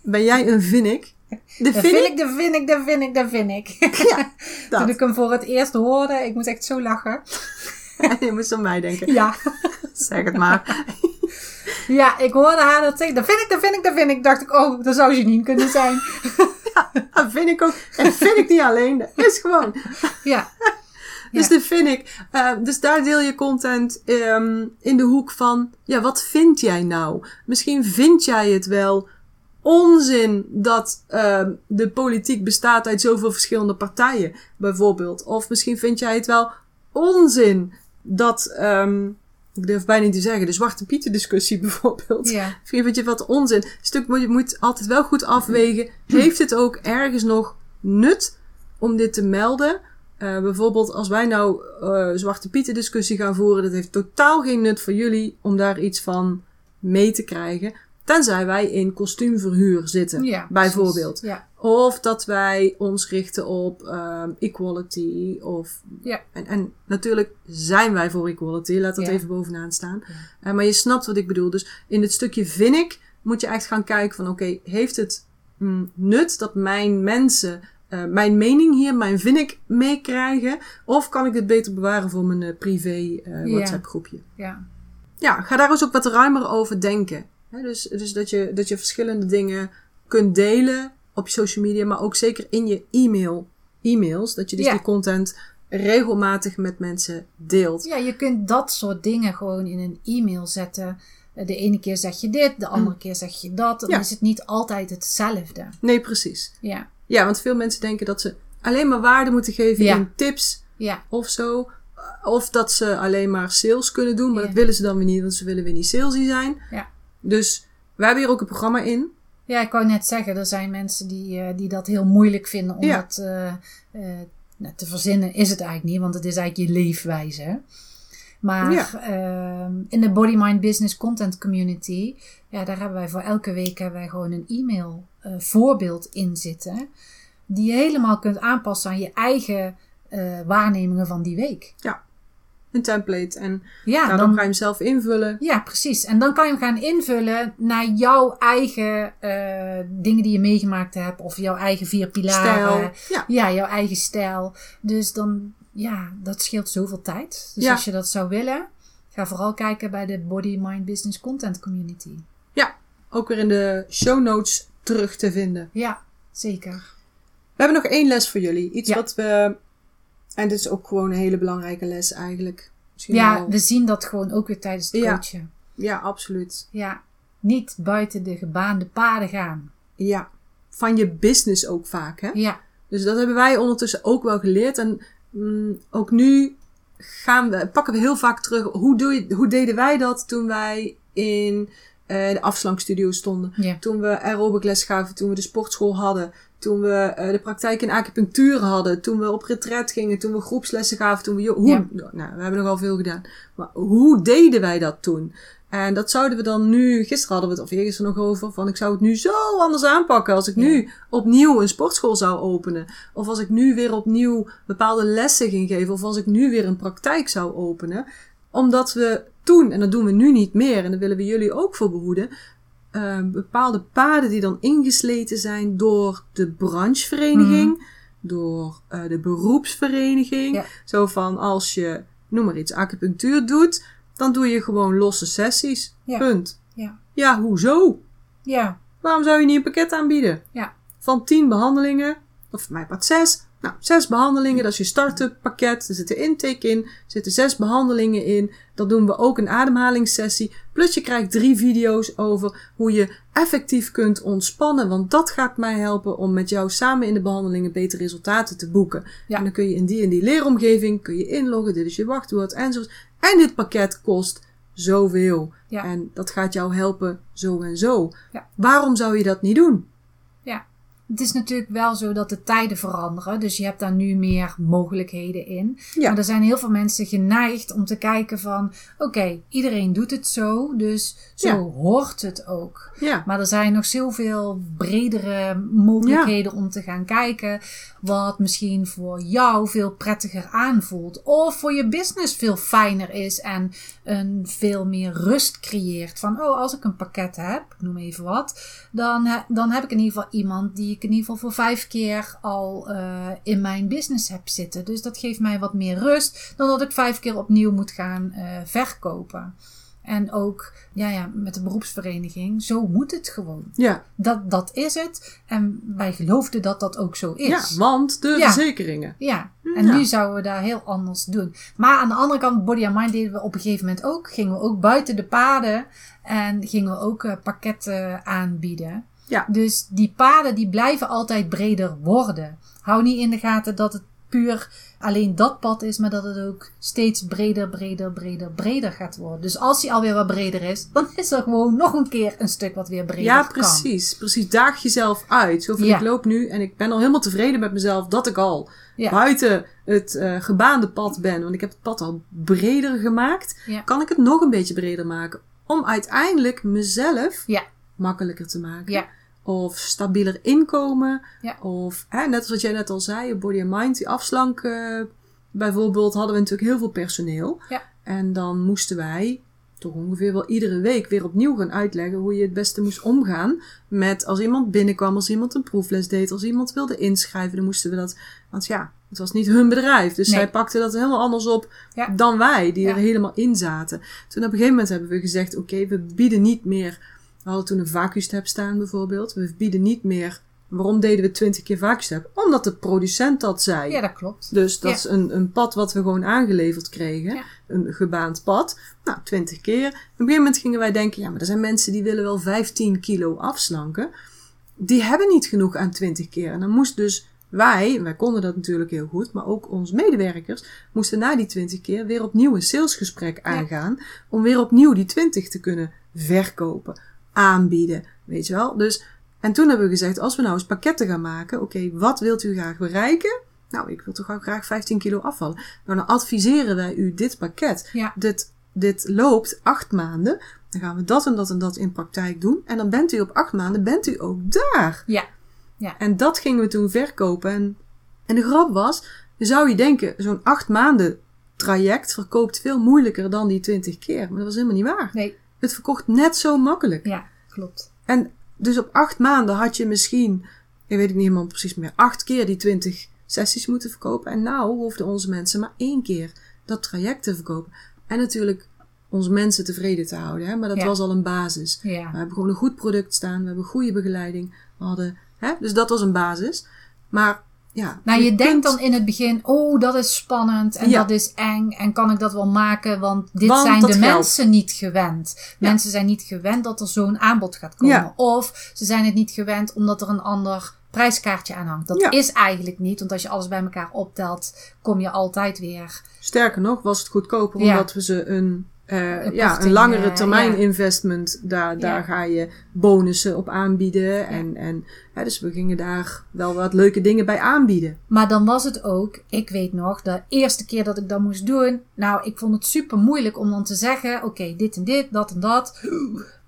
Ben jij een vind ik? De vind vind ik? ik, dat vind ik, dat vind ik, dat vind ik. Ja, [LAUGHS] Toen ik hem voor het eerst hoorde, ik moest echt zo lachen. [LAUGHS] je moest aan mij denken. Ja. Zeg het maar. Ja, ik hoorde haar dat zeggen. Dat vind ik, dat vind ik, dat vind ik. Dacht ik, oh, dat zou Janine kunnen zijn. [LAUGHS] Dat vind ik ook. En vind ik niet alleen. Dat is gewoon. [LAUGHS] Ja. [LAUGHS] Dus Ja. dat vind ik. Eh, dus daar deel je content ehm, in de hoek van. Ja, wat vind jij nou? Misschien vind jij het wel onzin dat ehm, de politiek bestaat uit zoveel verschillende partijen, bijvoorbeeld. Of misschien vind jij het wel onzin dat. ehm, ik durf bijna niet te zeggen, de Zwarte Pieten discussie [LAUGHS] bijvoorbeeld. Ja. Vind je wat onzin. Stuk moet je moet altijd wel goed afwegen. Heeft het ook ergens nog nut om dit te melden? Eh, bijvoorbeeld als wij nou eh, Zwarte Pieten discussie gaan voeren. Dat heeft totaal geen nut voor jullie om daar iets van mee te krijgen. Tenzij wij in kostuumverhuur zitten, Ja, bijvoorbeeld. Ja. Of dat wij ons richten op ehm, equality. Of, Ja. en, en natuurlijk zijn wij voor equality. Laat dat Ja. even bovenaan staan. Eh, maar je snapt wat ik bedoel. Dus in het stukje vind ik, moet je echt gaan kijken van... Oké, heeft het mm, nut dat mijn mensen eh, mijn mening hier, mijn vind ik, meekrijgen? Of kan ik dit beter bewaren voor mijn eh, privé. WhatsApp groepje? Ja. Ja, ga daar eens ook wat ruimer over denken. Dus dus dat, je, dat je verschillende dingen kunt delen op je social media, maar ook zeker in je e-mail, e-mails. Dat je dus Ja. die content regelmatig met mensen deelt. ja, je kunt dat soort dingen gewoon in een e-mail zetten. De ene keer zeg je dit, de andere keer zeg je dat. Dan Mm. Ja. is het niet altijd hetzelfde. Nee, precies. Ja, Ja, want veel mensen denken dat ze alleen maar waarde moeten geven Ja. in tips ja, of zo. Of dat ze alleen maar sales kunnen doen. Maar dat willen ze dan weer niet, want ze willen weer niet salesy zijn. ja. Dus wij hebben hier ook een programma in. Ja, ik wou net zeggen, er zijn mensen die, eh, die dat heel moeilijk vinden om Ja. dat eh, eh, nou, te verzinnen. Is het eigenlijk niet, want het is eigenlijk je leefwijze. Maar Ja. ehm, in de Body Mind Business Content Community, ja, daar hebben wij voor elke week hebben wij gewoon een e-mail voorbeeld in zitten. Die je helemaal kunt aanpassen aan je eigen waarnemingen van die week. Een template. En Ja, nou, dan dan, ga je hem zelf invullen. ja, precies. En dan kan je hem gaan invullen naar jouw eigen eh, dingen die je meegemaakt hebt. Of jouw eigen vier pilaren. Stijl. Ja, Ja, jouw eigen stijl. Dus dan, ja, dat scheelt zoveel tijd. Dus Ja. als je dat zou willen, ga vooral kijken bij de Body Mind Business Content Community. ook weer in de show notes terug te vinden. Ja, zeker. We hebben nog één les voor jullie. Iets Ja. wat we... En dit is ook gewoon een hele belangrijke les eigenlijk. Misschien Ja, wel- we zien dat gewoon ook weer tijdens het Ja. coachen. ja, absoluut. Ja, niet buiten de gebaande paden gaan. Ja. Van je business ook vaak, hè? Ja, Dus dat hebben wij ondertussen ook wel geleerd. En mm, ook nu gaan we, pakken we heel vaak terug. Hoe, doe je, hoe deden wij dat toen wij in eh, de afslankstudio stonden? ja, Toen we aerobic les gaven, toen we de sportschool hadden. Toen we eh, de praktijk in acupunctuur hadden. Toen we op retret gingen. Toen we groepslessen gaven. Toen we, hoe, Ja. Nou, we hebben nogal veel gedaan. Maar hoe deden wij dat toen? En dat zouden we dan nu... Gisteren hadden we het, of eergisteren nog over... van ik zou het nu zo anders aanpakken... als ik nu opnieuw een sportschool zou openen. Of als ik nu weer opnieuw bepaalde lessen ging geven. Of als ik nu weer een praktijk zou openen. Omdat we toen, en dat doen we nu niet meer... en daar willen we jullie ook voor behoeden... eh, bepaalde paden die dan ingesleten zijn door de branchevereniging... door eh, de beroepsvereniging. Ja. Zo van als je, noem maar iets, acupunctuur doet... dan doe je gewoon losse sessies. Ja. Punt. ja, Ja, hoezo? ja, Waarom zou je niet een pakket aanbieden? ja, Van 10 behandelingen, of voor mij part 6. Nou, 6 behandelingen, dat is je start-up pakket. Er zit een intake in, er zitten 6 behandelingen in. Dan doen we ook een ademhalingssessie. Plus je krijgt drie video's over hoe je effectief kunt ontspannen. Want dat gaat mij helpen om met jou samen in de behandelingen betere resultaten te boeken. Ja. En dan kun je in die en die leeromgeving kun je inloggen. Dit is je wachtwoord enzovoort. En dit pakket kost zoveel. Ja. En dat gaat jou helpen zo en zo. Ja. Waarom zou je dat niet doen? Het is natuurlijk wel zo dat de tijden veranderen. Dus je hebt daar nu meer mogelijkheden in. Ja. Maar er zijn heel veel mensen geneigd om te kijken van... Oké, iedereen doet het zo, dus zo Ja. hoort het ook. Ja. Maar er zijn nog zoveel bredere mogelijkheden om te gaan kijken. Wat misschien voor jou veel prettiger aanvoelt. Of voor je business veel fijner is. En een veel meer rust creëert. Van oh, als ik een pakket heb, ik noem even wat. Dan, dan heb ik in ieder geval iemand die ik in ieder geval voor vijf keer al eh, in mijn business heb zitten. Dus dat geeft mij wat meer rust. Dan dat ik vijf keer opnieuw moet gaan eh, verkopen. En ook ja, ja, met de beroepsvereniging, zo moet het gewoon. Ja. Dat, dat is het. En wij geloofden dat dat ook zo is. ja, want de Ja. verzekeringen. Ja, en Ja. nu zouden we daar heel anders doen. Maar aan de andere kant, Body and Mind deden we op een gegeven moment ook. Gingen we ook buiten de paden en gingen we ook eh, pakketten aanbieden. Ja. Dus die paden die blijven altijd breder worden. Hou niet in de gaten dat het puur alleen dat pad is, maar dat het ook steeds breder, breder, breder, breder gaat worden. Dus als die alweer wat breder is, dan is er gewoon nog een keer een stuk wat weer breder Ja, kan. precies. Precies. Daag jezelf uit. Zo van, Ja. ik loop nu en ik ben al helemaal tevreden met mezelf dat ik al Ja. buiten het eh, gebaande pad ben. Want ik heb het pad al breder gemaakt. Ja. Kan ik het nog een beetje breder maken? Om uiteindelijk mezelf Ja. makkelijker te maken. Of stabieler inkomen. Ja. Of, hè, net als wat jij net al zei, Body and Mind, die afslank eh, bijvoorbeeld, hadden we natuurlijk heel veel personeel. Ja. En dan moesten wij toch ongeveer wel iedere week weer opnieuw gaan uitleggen hoe je het beste moest omgaan met als iemand binnenkwam, als iemand een proefles deed, als iemand wilde inschrijven, dan moesten we dat. Want ja, het was niet hun bedrijf. Dus Nee. zij pakten dat helemaal anders op Ja. dan wij, die er helemaal in zaten. Toen op een gegeven moment hebben we gezegd: oké, we bieden niet meer. We hadden toen een vacuümstep staan bijvoorbeeld. We bieden niet meer Waarom deden we 20 keer vacuumstep? Omdat de producent dat zei. Ja, dat klopt. Dus dat Ja. is een, een pad wat we gewoon aangeleverd kregen. Ja. Een gebaand pad. Nou, 20 keer. Op een gegeven moment gingen wij denken, ja, maar er zijn mensen die willen wel 15 kilo afslanken. Die hebben niet genoeg aan 20 keer. En dan moest dus wij, wij konden dat natuurlijk heel goed, maar ook onze medewerkers moesten na die 20 keer weer opnieuw een salesgesprek aangaan. Om weer opnieuw die 20 te kunnen verkopen, aanbieden. Weet je wel? Dus, en toen hebben we gezegd, als we nou eens pakketten gaan maken, oké, wat wilt u graag bereiken? Nou, ik wil toch ook graag 15 kilo afvallen. Nou, dan adviseren wij u dit pakket. Ja. Dit, dit loopt acht maanden. Dan gaan we dat en dat en dat in praktijk doen. En dan bent u op acht maanden, bent u ook daar. Ja. En dat gingen we toen verkopen. En, en de grap was, zou je denken, zo'n acht maanden traject verkoopt veel moeilijker dan die 20 keer. Maar dat was helemaal niet waar. Nee, Het verkocht net zo makkelijk. ja, klopt. En dus op acht maanden had je misschien, ik weet het niet helemaal precies meer, acht keer die 20 sessies moeten verkopen. En nou hoefden onze mensen maar één keer dat traject te verkopen. En natuurlijk onze mensen tevreden te houden. Hè? Maar dat Ja. was al een basis. Ja. We hebben gewoon een goed product staan. We hebben goede begeleiding. We hadden, hè? Dus dat was een basis. Maar ja. Nou, je, denkt kunt- dan in het begin, oh, dat is spannend en Ja. dat is eng en kan ik dat wel maken, want dit Want zijn de geldt. mensen niet gewend. Mensen zijn niet gewend dat er zo'n aanbod gaat komen. Ja. Of ze zijn het niet gewend omdat er een ander prijskaartje aan hangt. Dat is eigenlijk niet, want als je alles bij elkaar optelt, kom je altijd weer. Sterker nog, was het goedkoper omdat we ze een, Een ja, een langere eh, termijn ja. investment, daar, daar Ja. ga je bonussen op aanbieden. En, en, dus we gingen daar wel wat leuke dingen bij aanbieden. Maar dan was het ook, ik weet nog, de eerste keer dat ik dat moest doen. Nou, ik vond het super moeilijk om dan te zeggen: oké, dit en dit, dat en dat.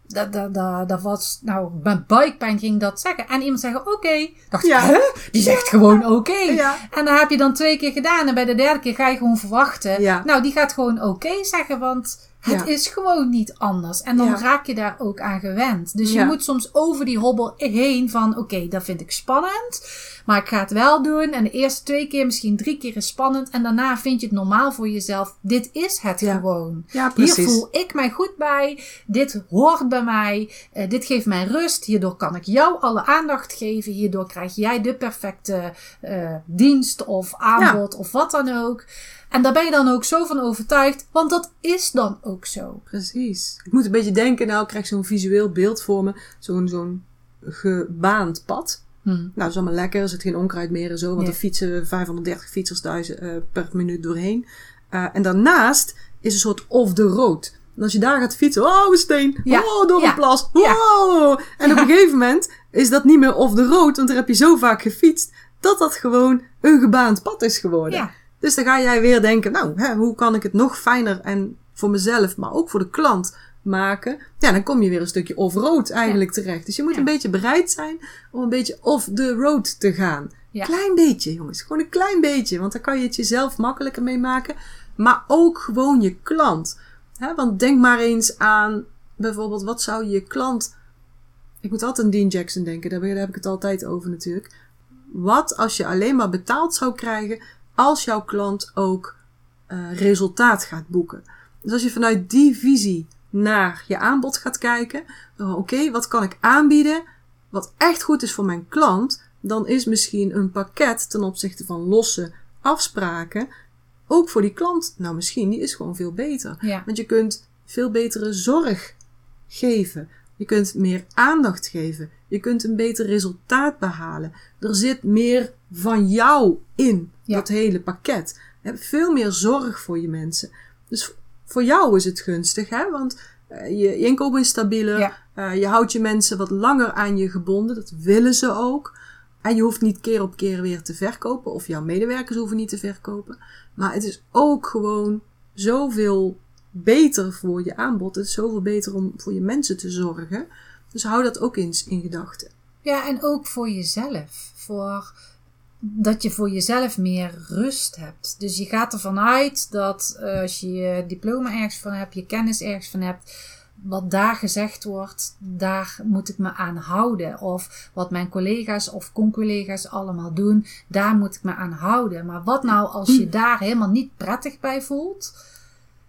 Dat, dat, dat, dat was, nou, met buikpijn ging dat zeggen. En iemand zeggen: oké. Dacht Ja. hè? Die zegt gewoon oké. Ja. En dan heb je dan twee keer gedaan. En bij de derde keer ga je gewoon verwachten. Ja. Nou, die gaat gewoon oké zeggen, want het Ja. is gewoon niet anders. En dan Ja. raak je daar ook aan gewend. Dus je moet soms over die hobbel heen van, oké, dat vind ik spannend. Maar ik ga het wel doen. En de eerste twee keer, misschien drie keer is spannend. En daarna vind je het normaal voor jezelf. Dit is het gewoon. Hier voel ik mij goed bij. Dit hoort bij mij. Eh, dit geeft mij rust. Hierdoor kan ik jou alle aandacht geven. Hierdoor krijg jij de perfecte eh, dienst of aanbod of wat dan ook. En daar ben je dan ook zo van overtuigd. Want dat is dan ook zo. Precies. Ik moet een beetje denken, nou ik krijg zo'n visueel beeld voor me. Zo'n zo'n gebaand pad. Hm. Nou, dat is allemaal lekker. Er zit geen onkruid meer en zo. Want Ja. er fietsen 530 fietsers thuis eh, per minuut doorheen. Eh, en daarnaast is een soort off the road. En als je daar gaat fietsen, oh een steen, Ja. oh door Ja. een plas, Ja. wow. En op een [LAUGHS] gegeven moment is dat niet meer off the road, want daar heb je zo vaak gefietst, dat dat gewoon een gebaand pad is geworden. Dus dan ga jij weer denken, nou, hè, hoe kan ik het nog fijner en voor mezelf, maar ook voor de klant maken? Ja, dan kom je weer een stukje off-road eigenlijk terecht. Dus je moet Ja. een beetje bereid zijn om een beetje off the road te gaan. Ja. Klein beetje, jongens. Gewoon een klein beetje. Want dan kan je het jezelf makkelijker mee maken. Maar ook gewoon je klant. Hè, want denk maar eens aan bijvoorbeeld, wat zou je klant. Ik moet altijd aan Dean Jackson denken, daar heb ik het altijd over natuurlijk. Wat als je alleen maar betaald zou krijgen als jouw klant ook eh, resultaat gaat boeken? Dus als je vanuit die visie naar je aanbod gaat kijken, oké, wat kan ik aanbieden wat echt goed is voor mijn klant, dan is misschien een pakket ten opzichte van losse afspraken ook voor die klant, nou misschien, die is gewoon veel beter. Ja. Want je kunt veel betere zorg geven. Je kunt meer aandacht geven. Je kunt een beter resultaat behalen. Er zit meer van jou in Ja. dat hele pakket. Je hebt veel meer zorg voor je mensen. Dus voor jou is het gunstig, hè? want eh, je, inkomen is stabieler. Ja. Eh, je houdt je mensen wat langer aan je gebonden. Dat willen ze ook. En je hoeft niet keer op keer weer te verkopen. Of jouw medewerkers hoeven niet te verkopen. Maar het is ook gewoon zoveel beter voor je aanbod. Het is zoveel beter om voor je mensen te zorgen. Dus hou dat ook eens in gedachten. Ja, en ook voor jezelf. Voor dat je voor jezelf meer rust hebt. Dus je gaat ervan uit dat eh, als je je diploma ergens van hebt, je kennis ergens van hebt, wat daar gezegd wordt, daar moet ik me aan houden. Of wat mijn collega's of concollega's allemaal doen, daar moet ik me aan houden. Maar wat nou als je [CLEARS THROAT] daar helemaal niet prettig bij voelt?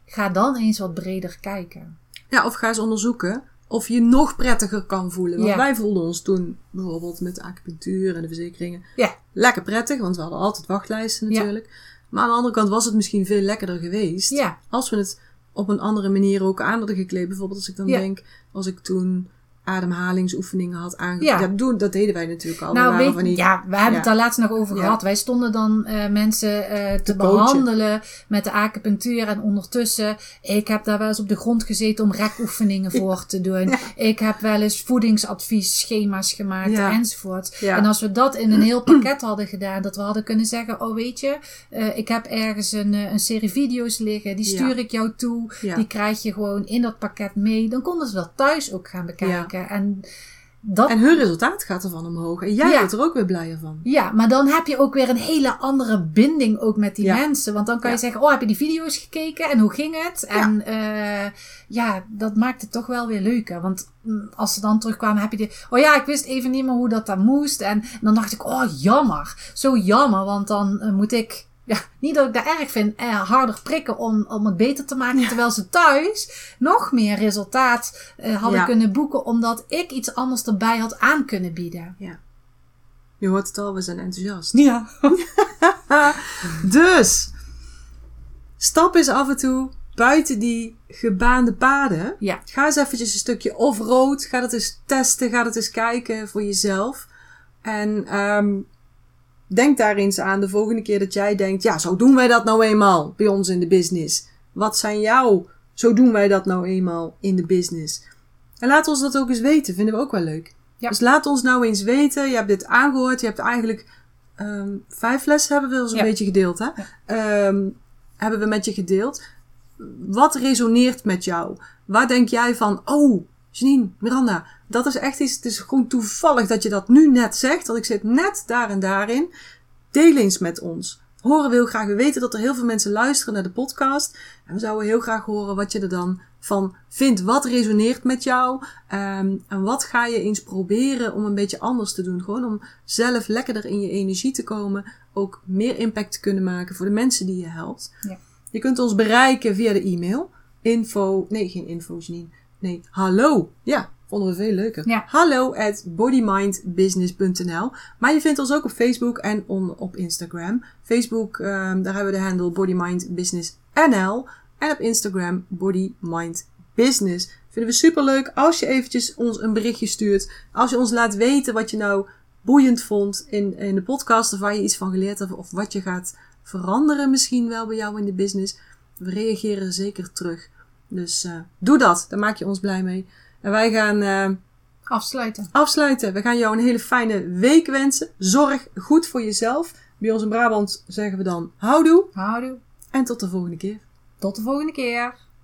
Ga dan eens wat breder kijken. Ja, of ga eens onderzoeken. Of je nog prettiger kan voelen. Want Ja. wij voelden ons toen bijvoorbeeld met de acupunctuur en de verzekeringen Ja. lekker prettig, want we hadden altijd wachtlijsten Ja. natuurlijk. Maar aan de andere kant was het misschien veel lekkerder geweest Ja, als we het op een andere manier ook aan hadden gekleed. Bijvoorbeeld als ik dan denk, als ik toen ademhalingsoefeningen had aangekleed. Ja. Ja. doen- dat deden wij natuurlijk al. We nou weet die- ja, we hebben ja. het daar laatst nog over Ja. gehad. Wij stonden dan eh, mensen eh, te, Te coachen. behandelen met de acupunctuur. En ondertussen, ik heb daar wel eens op de grond gezeten om rekoefeningen [LAUGHS] voor te doen. Ik heb wel eens voedingsadvies schema's gemaakt enzovoort. En als we dat in een heel [CLEARS THROAT] pakket hadden gedaan, dat we hadden kunnen zeggen, oh weet je, eh, ik heb ergens een, een serie video's liggen, die stuur ik jou toe. Die krijg je gewoon in dat pakket mee. Dan konden ze dat thuis ook gaan bekijken. En dat En hun resultaat gaat ervan omhoog. En jij Ja. wordt er ook weer blijer van. Ja, maar dan heb je ook weer een hele andere binding ook met die Ja. mensen. Want dan kan je Ja. zeggen, oh, heb je die video's gekeken en hoe ging het? En eh, ja, dat maakt het toch wel weer leuker. Want mm, als ze dan terugkwamen, heb je die, oh ja, ik wist even niet meer hoe dat dan moest. En, dan dacht ik, oh jammer, zo jammer. Want dan eh, moet ik, ja, niet dat ik dat erg vind, eh, harder prikken om, om het beter te maken. Ja. Terwijl ze thuis nog meer resultaat eh, hadden Ja. kunnen boeken. Omdat ik iets anders erbij had aan kunnen bieden. Je hoort het al, we zijn enthousiast. Ja. [LAUGHS] Dus, stap eens af en toe buiten die gebaande paden. Ja. Ga eens eventjes een stukje off-road. Ga dat eens testen. Ga dat eens kijken voor jezelf. En ehm, denk daar eens aan de volgende keer dat jij denkt... Ja, zo doen wij dat nou eenmaal bij ons in de business. Wat zijn jouw... Zo doen wij dat nou eenmaal in de business. En laat ons dat ook eens weten. Vinden we ook wel leuk. Ja. Dus laat ons nou eens weten. Je hebt dit aangehoord. Je hebt eigenlijk... ehm, vijf lessen hebben we zo'n Ja. beetje gedeeld, hè? Ehm, hebben we met je gedeeld. Wat resoneert met jou? Waar denk jij van, oh, Janine, Miranda, dat is echt iets, het is gewoon toevallig dat je dat nu net zegt, want ik zit net daar en daarin. Deel eens met ons. Horen we heel graag. We weten dat er heel veel mensen luisteren naar de podcast. En we zouden heel graag horen wat je er dan van vindt. Wat resoneert met jou? Ehm, en wat ga je eens proberen om een beetje anders te doen? Gewoon om zelf lekkerder in je energie te komen. Ook meer impact te kunnen maken voor de mensen die je helpt. Ja. Je kunt ons bereiken via de e-mail. Info, nee geen info Janine. Nee, hallo. Ja, vonden we veel leuker. Ja. Hallo at bodymindbusiness.nl Maar je vindt ons ook op Facebook en on, op Instagram. Facebook, ehm, daar hebben we de handle bodymindbusinessnl. En op Instagram bodymindbusiness. Vinden we super leuk als je eventjes ons een berichtje stuurt. Als je ons laat weten wat je nou boeiend vond in, in de podcast. Of waar je iets van geleerd hebt. Of wat je gaat veranderen misschien wel bij jou in de business. We reageren zeker terug. Dus eh, doe dat. Daar maak je ons blij mee. En wij gaan eh, Afsluiten. afsluiten. We gaan jou een hele fijne week wensen. Zorg goed voor jezelf. Bij ons in Brabant zeggen we dan houdoe. Houdoe. En tot de volgende keer. Tot de volgende keer.